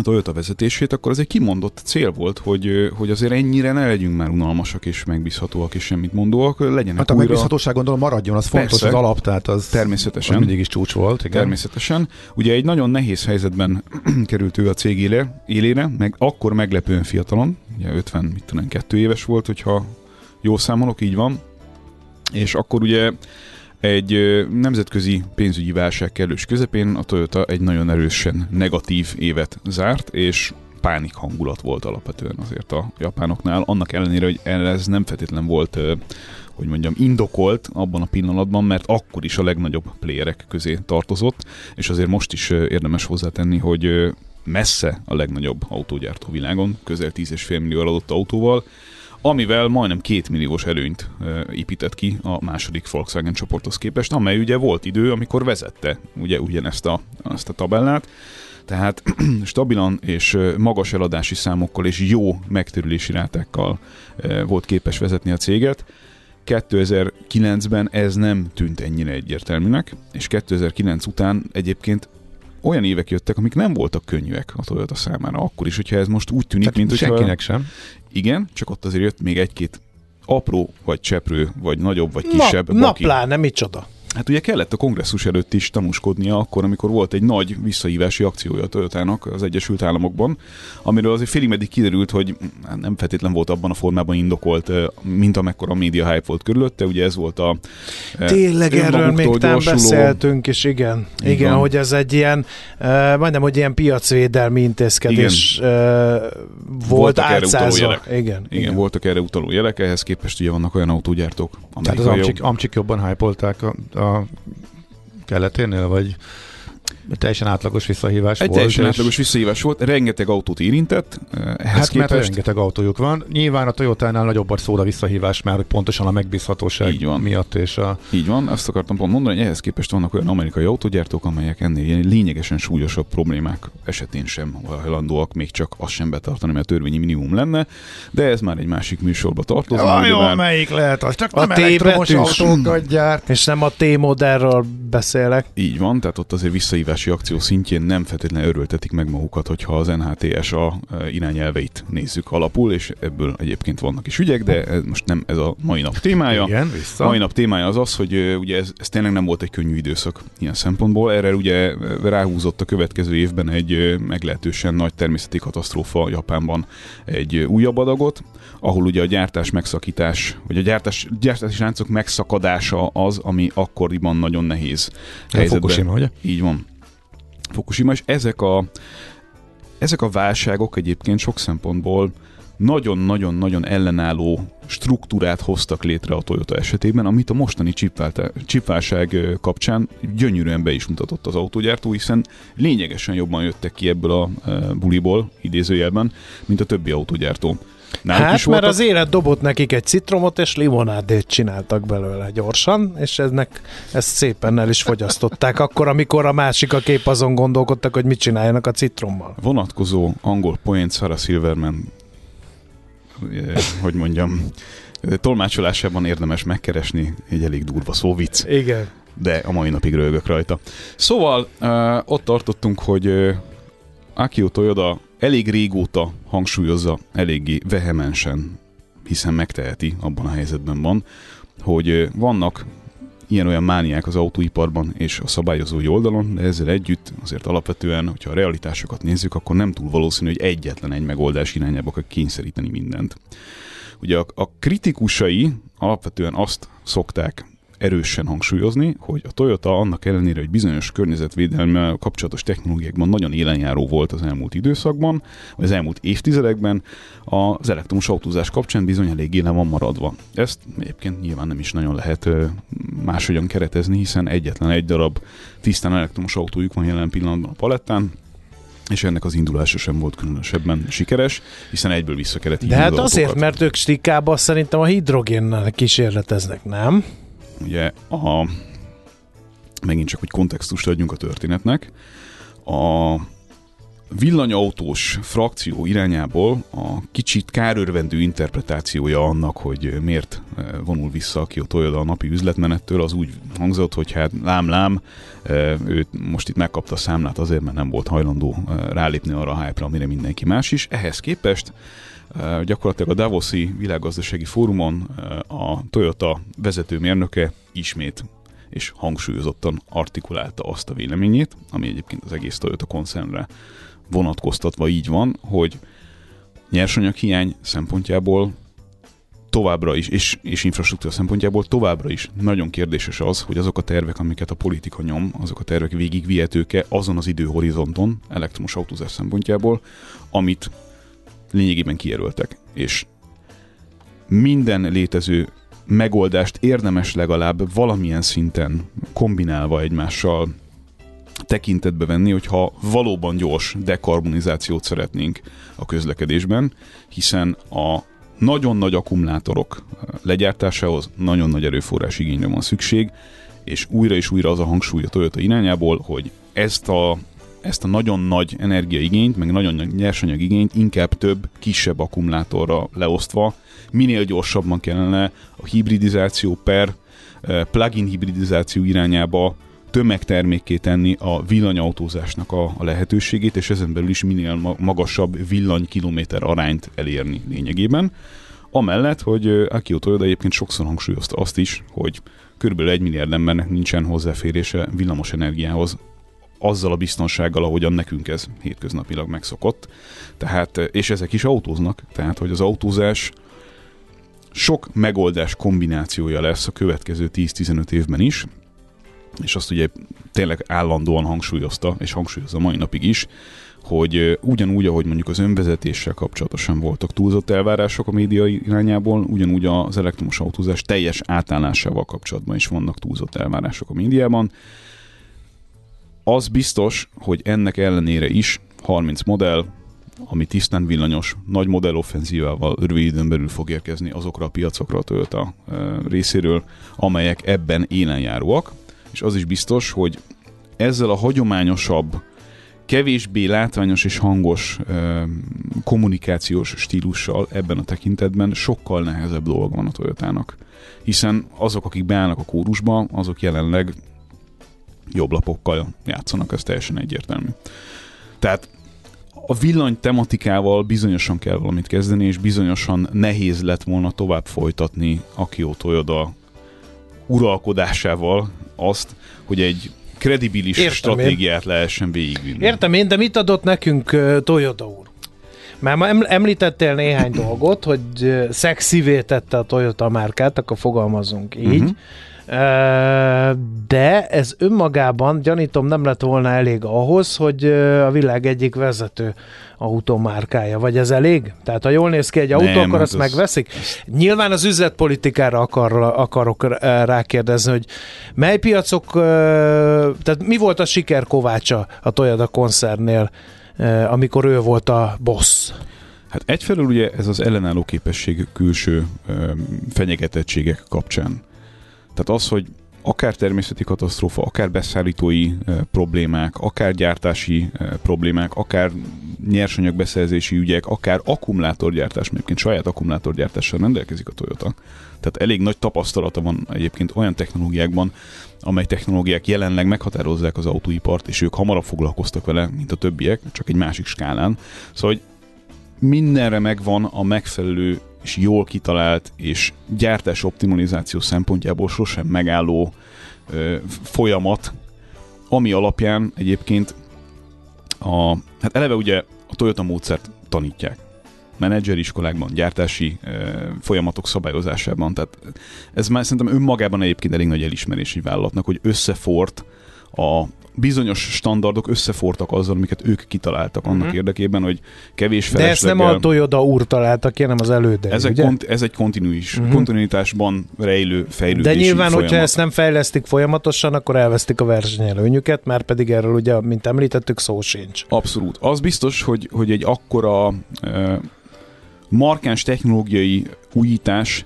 Toyota vezetését, akkor ez egy kimondott cél volt, hogy, hogy azért ennyire ne legyünk már unalmasak és megbízhatóak és semmit mondóak, legyenek Hát a újra... megbízhatóság gondolom maradjon, az fontos, Persze, az alap, tehát az, természetesen, az mindig is csúcs volt. Igen. Természetesen. Ugye egy nagyon nehéz helyzetben került ő a cég élére, élére, meg akkor meglepően fiatalon, ugye 50, mit tudom, kettő éves volt, hogyha jól számolok, így van, és akkor ugye egy nemzetközi pénzügyi válság kellős közepén a Toyota egy nagyon erősen negatív évet zárt, és pánik hangulat volt alapvetően azért a japánoknál, annak ellenére, hogy ez nem feltétlen volt hogy mondjam, indokolt abban a pillanatban, mert akkor is a legnagyobb playerek közé tartozott, és azért most is érdemes hozzátenni, hogy messze a legnagyobb autógyártó világon, közel 10,5 millió eladott autóval, amivel majdnem két milliós előnyt épített ki a második Volkswagen csoporthoz képest, amely ugye volt idő, amikor vezette ugye ugyanezt a, ezt a tabellát, tehát stabilan és magas eladási számokkal és jó megtérülési rátákkal volt képes vezetni a céget. 2009-ben ez nem tűnt ennyire egyértelműnek, és 2009 után egyébként olyan évek jöttek, amik nem voltak könnyűek a Toyota számára. Akkor is, hogyha ez most úgy tűnik, Tehát mint senkinek hogyha... sem. Igen, csak ott azért jött még egy-két apró, vagy cseprő, vagy nagyobb, vagy kisebb. Na, na pláne, micsoda. Hát ugye kellett a kongresszus előtt is tanúskodnia akkor, amikor volt egy nagy visszahívási akciója a Toyotának az Egyesült Államokban, amiről azért félig meddig kiderült, hogy nem feltétlen volt abban a formában indokolt, mint amekkora a média hype volt körülötte, ugye ez volt a Tényleg erről még nem beszéltünk, és igen, igen, igen hogy ez egy ilyen, majdnem, hogy ilyen piacvédelmi intézkedés igen. Volt voltak álcázva. Erre utaló jelek. Igen, igen, igen, voltak erre utaló jelek, ehhez képest ugye vannak olyan autógyártók, Tehát az amcsik, amcsik jobban hype a, a a keleténél, vagy Teljesen átlagos visszahívás egy volt. Teljesen átlagos visszahívás volt, rengeteg autót érintett. Ehhez hát képest... mert rengeteg autójuk van. Nyilván a Toyota-nál nagyobb a szóda visszahívás, mert hogy pontosan a megbízhatóság Így van. miatt. És a... Így van, azt akartam pont mondani, hogy ehhez képest vannak olyan amerikai autógyártók, amelyek ennél ilyen lényegesen súlyosabb problémák esetén sem hajlandóak még csak azt sem betartani, mert a törvényi minimum lenne, de ez már egy másik műsorba tartozik. Ja, jó, már... melyik lehet az? Csak a nem elektromos autókat gyárt. És nem a T-modellről beszélek. Így van, tehát ott azért visszahívás jogalkotási akció szintjén nem feltétlenül örültetik meg magukat, hogyha az NHTSA e, irányelveit nézzük alapul, és ebből egyébként vannak is ügyek, de ez most nem ez a mai nap témája. Igen, vissza. Mai nap témája az az, hogy ugye ez, ez tényleg nem volt egy könnyű időszak ilyen szempontból. Erre ugye ráhúzott a következő évben egy meglehetősen nagy természeti katasztrófa Japánban egy újabb adagot, ahol ugye a gyártás megszakítás, vagy a gyártás, gyártási láncok megszakadása az, ami akkoriban nagyon nehéz helyzetben. Fukushima, ugye? Így van. Fukushima, és ezek a, ezek a válságok egyébként sok szempontból nagyon-nagyon-nagyon ellenálló struktúrát hoztak létre a Toyota esetében, amit a mostani csipválság kapcsán gyönyörűen be is mutatott az autógyártó, hiszen lényegesen jobban jöttek ki ebből a buliból, idézőjelben, mint a többi autógyártó. Náluk hát, is mert az élet dobott nekik egy citromot, és limonádét csináltak belőle gyorsan, és eznek, ezt szépen el is fogyasztották. Akkor, amikor a másik a kép azon gondolkodtak, hogy mit csináljanak a citrommal. Vonatkozó angol poént Sarah Silverman, eh, hogy mondjam, tolmácsolásában érdemes megkeresni, egy elég durva szóvic. Igen. De a mai napig rögök rajta. Szóval uh, ott tartottunk, hogy Akio Toyoda elég régóta hangsúlyozza eléggé vehemensen hiszen megteheti, abban a helyzetben van, hogy vannak ilyen-olyan mániák az autóiparban és a szabályozói oldalon, de ezzel együtt azért alapvetően, hogyha a realitásokat nézzük, akkor nem túl valószínű, hogy egyetlen egy megoldás irányába kell kényszeríteni mindent. Ugye a, a kritikusai alapvetően azt szokták erősen hangsúlyozni, hogy a Toyota annak ellenére, hogy bizonyos környezetvédelme kapcsolatos technológiákban nagyon élenjáró volt az elmúlt időszakban, vagy az elmúlt évtizedekben, az elektromos autózás kapcsán bizony eléggé le van maradva. Ezt egyébként nyilván nem is nagyon lehet máshogyan keretezni, hiszen egyetlen egy darab tisztán elektromos autójuk van jelen pillanatban a palettán, és ennek az indulása sem volt különösebben sikeres, hiszen egyből vissza kellett De hát azért, mert ők stikába szerintem a hidrogénnel kísérleteznek, nem? Ugye a, megint csak, hogy kontextust adjunk a történetnek, a villanyautós frakció irányából a kicsit kárörvendő interpretációja annak, hogy miért eh, vonul vissza a Toyota a napi üzletmenettől, az úgy hangzott, hogy hát lám-lám, eh, ő most itt megkapta a számlát azért, mert nem volt hajlandó eh, rálépni arra a hype-ra, amire mindenki más is. Ehhez képest gyakorlatilag a Davoszi világgazdasági fórumon a Toyota vezető mérnöke ismét és hangsúlyozottan artikulálta azt a véleményét, ami egyébként az egész Toyota koncernre vonatkoztatva így van, hogy nyersanyaghiány szempontjából továbbra is, és, és infrastruktúra szempontjából továbbra is nagyon kérdéses az, hogy azok a tervek, amiket a politika nyom, azok a tervek végigvihetőke azon az időhorizonton, elektromos autózás szempontjából, amit lényegében kijelöltek. És minden létező megoldást érdemes legalább valamilyen szinten kombinálva egymással tekintetbe venni, hogyha valóban gyors dekarbonizációt szeretnénk a közlekedésben, hiszen a nagyon nagy akkumulátorok legyártásához nagyon nagy erőforrás igényre van szükség, és újra és újra az a hangsúly a Toyota irányából, hogy ezt a ezt a nagyon nagy energiaigényt, meg nagyon nagy nyersanyagigényt inkább több, kisebb akkumulátorra leosztva, minél gyorsabban kellene a hibridizáció per eh, plugin hibridizáció irányába tömegtermékké tenni a villanyautózásnak a, a lehetőségét, és ezen belül is minél magasabb villanykilométer arányt elérni lényegében. Amellett, hogy eh, Akio Toyoda egyébként sokszor hangsúlyozta azt is, hogy körülbelül egy milliárd embernek nincsen hozzáférése villamos energiához azzal a biztonsággal, ahogyan nekünk ez hétköznapilag megszokott. Tehát, és ezek is autóznak, tehát hogy az autózás sok megoldás kombinációja lesz a következő 10-15 évben is, és azt ugye tényleg állandóan hangsúlyozta, és hangsúlyozza mai napig is, hogy ugyanúgy, ahogy mondjuk az önvezetéssel kapcsolatosan voltak túlzott elvárások a média irányából, ugyanúgy az elektromos autózás teljes átállásával kapcsolatban is vannak túlzott elvárások a médiában, az biztos, hogy ennek ellenére is 30 modell, ami tisztán villanyos, nagy modell offenzívával rövid időn belül fog érkezni azokra a piacokra a Toyota részéről, amelyek ebben élenjáróak, és az is biztos, hogy ezzel a hagyományosabb, kevésbé látványos és hangos kommunikációs stílussal ebben a tekintetben sokkal nehezebb dolog van a Toyotának. Hiszen azok, akik beállnak a kórusba, azok jelenleg jobb lapokkal játszanak, ez teljesen egyértelmű. Tehát a villany tematikával bizonyosan kell valamit kezdeni, és bizonyosan nehéz lett volna tovább folytatni Akio Toyoda uralkodásával azt, hogy egy kredibilis Értem stratégiát én. lehessen végigvinni. Értem én, de mit adott nekünk uh, Toyota úr? Már említettél néhány dolgot, hogy uh, szexivé tette a Toyota márkát, akkor fogalmazunk így. Uh-huh de ez önmagában, gyanítom, nem lett volna elég ahhoz, hogy a világ egyik vezető automárkája. Vagy ez elég? Tehát ha jól néz ki egy autó, nem, akkor hát azt az... megveszik? Nyilván az üzletpolitikára akar, akarok rákérdezni, hogy mely piacok, tehát mi volt a siker kovácsa a Toyota koncernnél, amikor ő volt a boss? Hát egyfelől ugye ez az ellenálló képesség külső fenyegetettségek kapcsán tehát az, hogy akár természeti katasztrófa, akár beszállítói problémák, akár gyártási problémák, akár nyersanyagbeszerzési ügyek, akár akkumulátorgyártás, egyébként saját akkumulátorgyártással rendelkezik a Toyota. Tehát elég nagy tapasztalata van egyébként olyan technológiákban, amely technológiák jelenleg meghatározzák az autóipart, és ők hamarabb foglalkoztak vele, mint a többiek, csak egy másik skálán. Szóval, hogy mindenre megvan a megfelelő és jól kitalált, és gyártás optimalizáció szempontjából sosem megálló ö, folyamat, ami alapján egyébként a, hát eleve ugye a Toyota módszert tanítják menedzseriskolákban, gyártási e, folyamatok szabályozásában. Tehát ez már szerintem önmagában egyébként elég nagy elismerés egy vállalatnak, hogy összefort a bizonyos standardok összefortak azzal, amiket ők kitaláltak annak uh-huh. érdekében, hogy kevés De ezt nem a Toyota úr találta ki, hanem az elődei, ez, egy kont- ez egy kontinuis, uh-huh. kontinuitásban rejlő fejlődési De nyilván, folyamat. hogyha ezt nem fejlesztik folyamatosan, akkor elvesztik a versenyelőnyüket, már pedig erről ugye, mint említettük, szó sincs. Abszolút. Az biztos, hogy, hogy egy akkora uh, markáns technológiai újítás,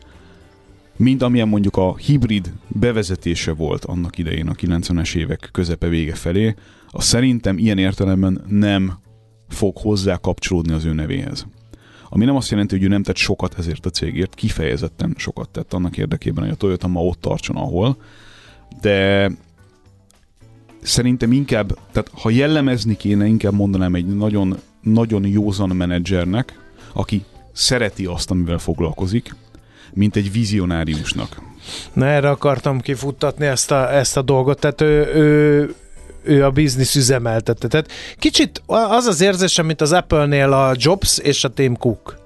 mint amilyen mondjuk a hibrid bevezetése volt annak idején a 90-es évek közepe vége felé, az szerintem ilyen értelemben nem fog hozzá kapcsolódni az ő nevéhez. Ami nem azt jelenti, hogy ő nem tett sokat ezért a cégért, kifejezetten sokat tett annak érdekében, hogy a Toyota ma ott tartson, ahol, de szerintem inkább, tehát ha jellemezni kéne, inkább mondanám egy nagyon, nagyon józan menedzsernek, aki szereti azt, amivel foglalkozik, mint egy vizionáriusnak. Na erre akartam kifuttatni ezt a, ezt a dolgot, tehát ő, ő, ő a biznisz üzemeltető. Tehát kicsit az az érzésem, mint az Apple-nél a Jobs és a Tim Cook.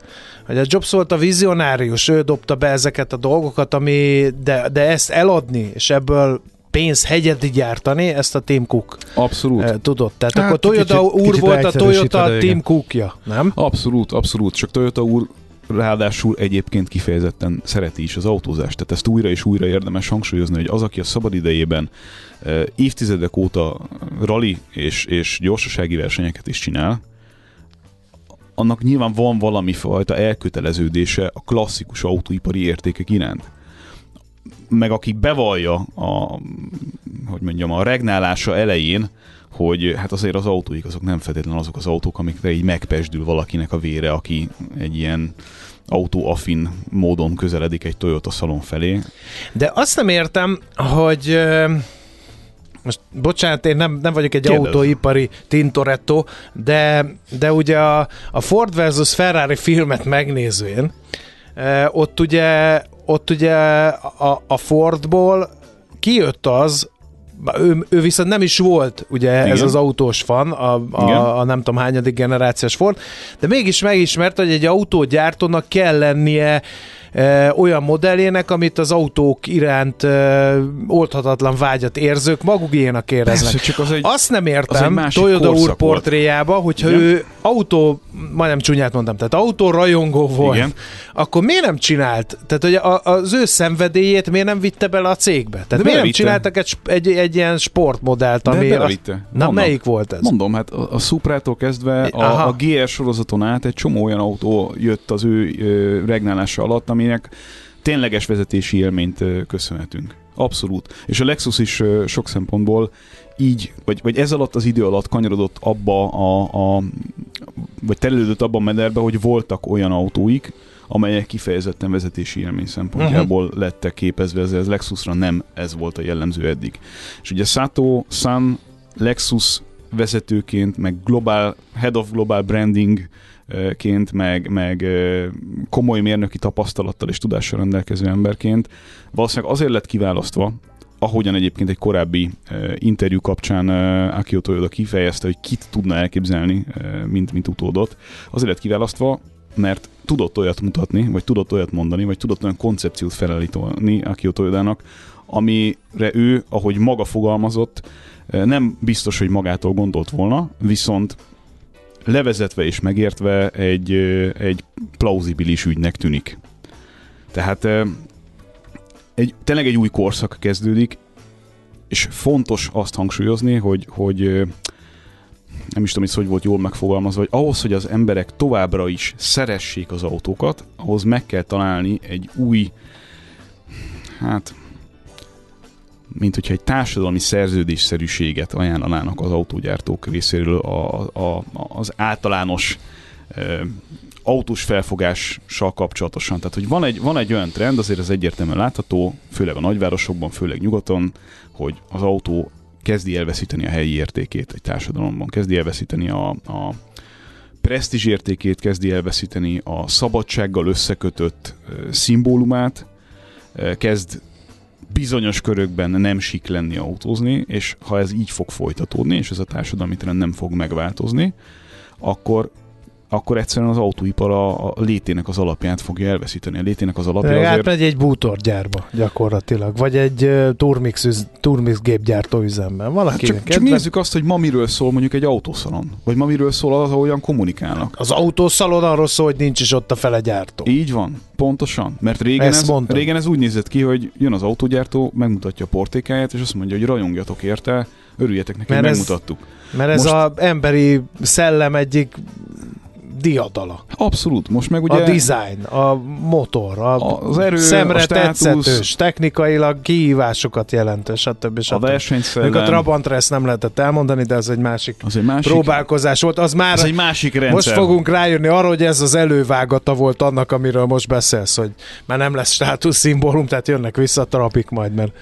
Hogy a Jobs volt a vizionárius, ő dobta be ezeket a dolgokat, ami, de, de ezt eladni, és ebből pénzhegyet gyártani, ezt a Tim Cook Abszolút. tudott. Tehát hát, akkor Toyota kicsit, úr kicsit volt a Toyota Tim Cookja, nem? Abszolút, abszolút. Csak Toyota úr ráadásul egyébként kifejezetten szereti is az autózást. Tehát ezt újra és újra érdemes hangsúlyozni, hogy az, aki a szabad idejében e, évtizedek óta rally és, és gyorsasági versenyeket is csinál, annak nyilván van valami fajta elköteleződése a klasszikus autóipari értékek iránt. Meg aki bevallja a, hogy mondjam, a regnálása elején, hogy hát azért az autóik azok nem feltétlenül azok az autók, amikre így megpesdül valakinek a vére, aki egy ilyen autóafin módon közeledik egy Toyota szalon felé. De azt nem értem, hogy most bocsánat, én nem, nem vagyok egy Kérdez. autóipari Tintoretto, de, de ugye a, a Ford versus Ferrari filmet megnézvén, ott ugye, ott ugye a, a Fordból kijött az, ő, ő viszont nem is volt, ugye Igen. ez az autós fan, a, a, a nem tudom hányadik generációs Ford, de mégis megismert, hogy egy autógyártónak kell lennie olyan modelljének, amit az autók iránt oldhatatlan vágyat érzők magukénak éreznek. Persze, csak az egy, Azt nem értem az Toyota úr portréjába, hogyha Igen? ő autó, majdnem csúnyát mondtam, tehát autó rajongó volt, Igen. akkor miért nem csinált? Tehát, hogy a, az ő szenvedélyét miért nem vitte bele a cégbe? Tehát De miért nem csináltak egy, egy, egy ilyen sportmodellt, ami... De azt, na, Mondom. melyik volt ez? Mondom, hát a, a Supra-tól kezdve a, a GR sorozaton át egy csomó olyan autó jött az ő ö, regnálása alatt, ami aminek tényleges vezetési élményt köszönhetünk. Abszolút. És a Lexus is sok szempontból így, vagy, vagy ez alatt az idő alatt kanyarodott abba a, a vagy terelődött abban a mederbe, hogy voltak olyan autóik, amelyek kifejezetten vezetési élmény szempontjából uh-huh. lettek képezve, ez, ez Lexusra nem ez volt a jellemző eddig. És ugye Sato San Lexus vezetőként, meg global, head of global branding ként, meg, meg komoly mérnöki tapasztalattal és tudással rendelkező emberként. Valószínűleg azért lett kiválasztva, ahogyan egyébként egy korábbi interjú kapcsán uh, Akio Toyoda kifejezte, hogy kit tudna elképzelni, mint, mint utódot, azért lett kiválasztva, mert tudott olyat mutatni, vagy tudott olyat mondani, vagy tudott olyan koncepciót felállítani Akio Toyodának, amire ő, ahogy maga fogalmazott, nem biztos, hogy magától gondolt volna, viszont levezetve és megértve egy, egy plauzibilis ügynek tűnik. Tehát egy, tényleg egy új korszak kezdődik, és fontos azt hangsúlyozni, hogy, hogy nem is tudom, hogy volt jól megfogalmazva, hogy ahhoz, hogy az emberek továbbra is szeressék az autókat, ahhoz meg kell találni egy új, hát mint hogyha egy társadalmi szerződésszerűséget ajánlanának az autógyártók részéről a, a, az általános e, autós felfogással kapcsolatosan. Tehát, hogy van egy, van egy olyan trend, azért ez egyértelműen látható, főleg a nagyvárosokban, főleg nyugaton, hogy az autó kezdi elveszíteni a helyi értékét egy társadalomban, kezdi elveszíteni a, a presztízsértékét kezdi elveszíteni, a szabadsággal összekötött szimbólumát, kezd bizonyos körökben nem sik lenni autózni, és ha ez így fog folytatódni, és ez a társadalmi trend nem fog megváltozni, akkor akkor egyszerűen az autóipar a, a létének az alapját fogja elveszíteni. A létének az alapja azért... Átmegy egy bútorgyárba gyakorlatilag, vagy egy uh, turmix, üz, turmix gépgyártó üzemben. Valaki hát csak, csak nézzük azt, hogy ma miről szól mondjuk egy autószalon, vagy ma miről szól az, ahogyan kommunikálnak. Az autószalon arról szól, hogy nincs is ott a fele gyártó. Így van, pontosan. Mert régen ez, régen ez úgy nézett ki, hogy jön az autógyártó, megmutatja a portékáját, és azt mondja, hogy rajongjatok érte, örüljetek neki, mert megmutattuk. Ez, mert ez Most... az emberi szellem egyik diadala. Abszolút. Most meg ugye... A design, a motor, a az erő, szemre a státusz, tetszetős, technikailag kihívásokat jelentő, stb. stb. A versenyszellem. A Trabantra ezt nem lehetett elmondani, de ez egy másik, az egy másik próbálkozás volt. Az már az egy másik rendszer. Most fogunk rájönni arra, hogy ez az elővágata volt annak, amiről most beszélsz, hogy már nem lesz státuszszimbólum, tehát jönnek vissza trapik majd, mert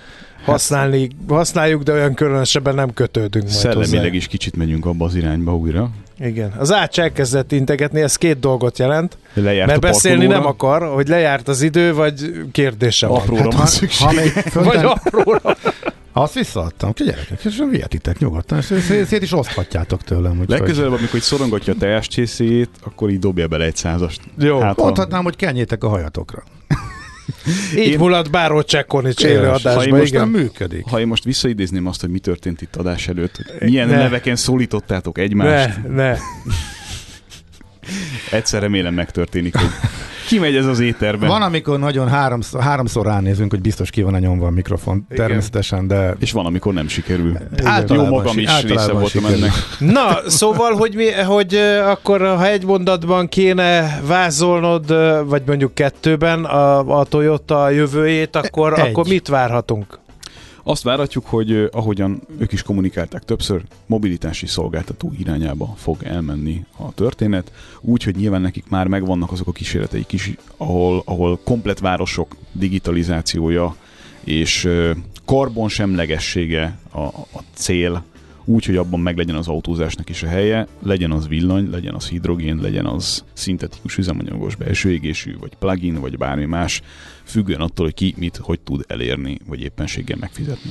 használni, használjuk, de olyan különösebben nem kötődünk majd Szellemileg hozzá. is kicsit megyünk abba az irányba újra. Igen. Az Ács elkezdett integetni, ez két dolgot jelent. Lejárt mert beszélni nem akar, hogy lejárt az idő, vagy kérdése van. Apróra hát, van szükség. Ha, ha vagy apróra. Azt visszaadtam, ki gyerekek, és vihetitek nyugodtan, szét, szét is oszthatjátok tőlem. Úgy Legközelebb, amikor hogy szorongatja a teáscsészét, akkor így dobja bele egy százast. Jó. Hát, Mondhatnám, hogy kenjétek a hajatokra. Így én... mulat bárhogy csekkolni csélő adásba, ha most igen. Nem működik. Ha én most visszaidézném azt, hogy mi történt itt adás előtt, milyen ne. neveken szólítottátok egymást. Ne, ne. Egyszer remélem megtörténik, hogy kimegy ez az éterben. Van, amikor nagyon háromszor, háromszor ránézünk, hogy biztos ki van a nyomva a mikrofon, Igen. természetesen, de... És van, amikor nem sikerül. Általában Jó magam is része voltam ennek. Na, szóval, hogy, mi, hogy akkor ha egy mondatban kéne vázolnod, vagy mondjuk kettőben a, a Toyota jövőjét, akkor, akkor mit várhatunk? Azt várhatjuk, hogy ahogyan ők is kommunikálták többször, mobilitási szolgáltató irányába fog elmenni a történet, úgy, hogy nyilván nekik már megvannak azok a kísérleteik is, ahol, ahol komplet városok digitalizációja és karbonsemlegessége a, a cél, úgy, hogy abban meglegyen az autózásnak is a helye, legyen az villany, legyen az hidrogén, legyen az szintetikus üzemanyagos belső égésű, vagy plugin, vagy bármi más, függően attól, hogy ki mit, hogy tud elérni, vagy éppenséggel megfizetni.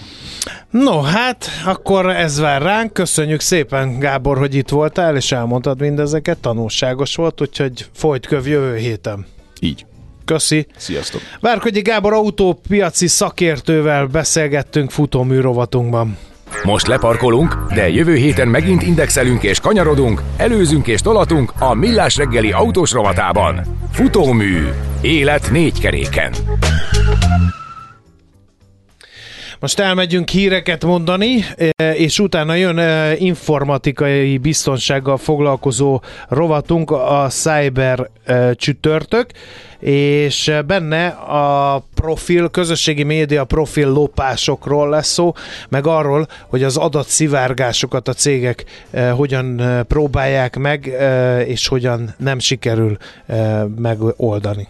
No, hát akkor ez vár ránk. Köszönjük szépen, Gábor, hogy itt voltál, és elmondtad mindezeket. Tanulságos volt, úgyhogy folyt köv jövő héten. Így. Köszi. Sziasztok. Várkogyi Gábor autópiaci szakértővel beszélgettünk futóműrovatunkban. Most leparkolunk, de jövő héten megint indexelünk és kanyarodunk, előzünk és tolatunk a Millás reggeli autós rovatában. Futómű. Élet négy keréken. Most elmegyünk híreket mondani, e, és utána jön e, informatikai biztonsággal foglalkozó rovatunk, a Cyber e, csütörtök, és benne a profil, közösségi média profil lopásokról lesz szó, meg arról, hogy az adatszivárgásokat a cégek hogyan próbálják meg, és hogyan nem sikerül megoldani.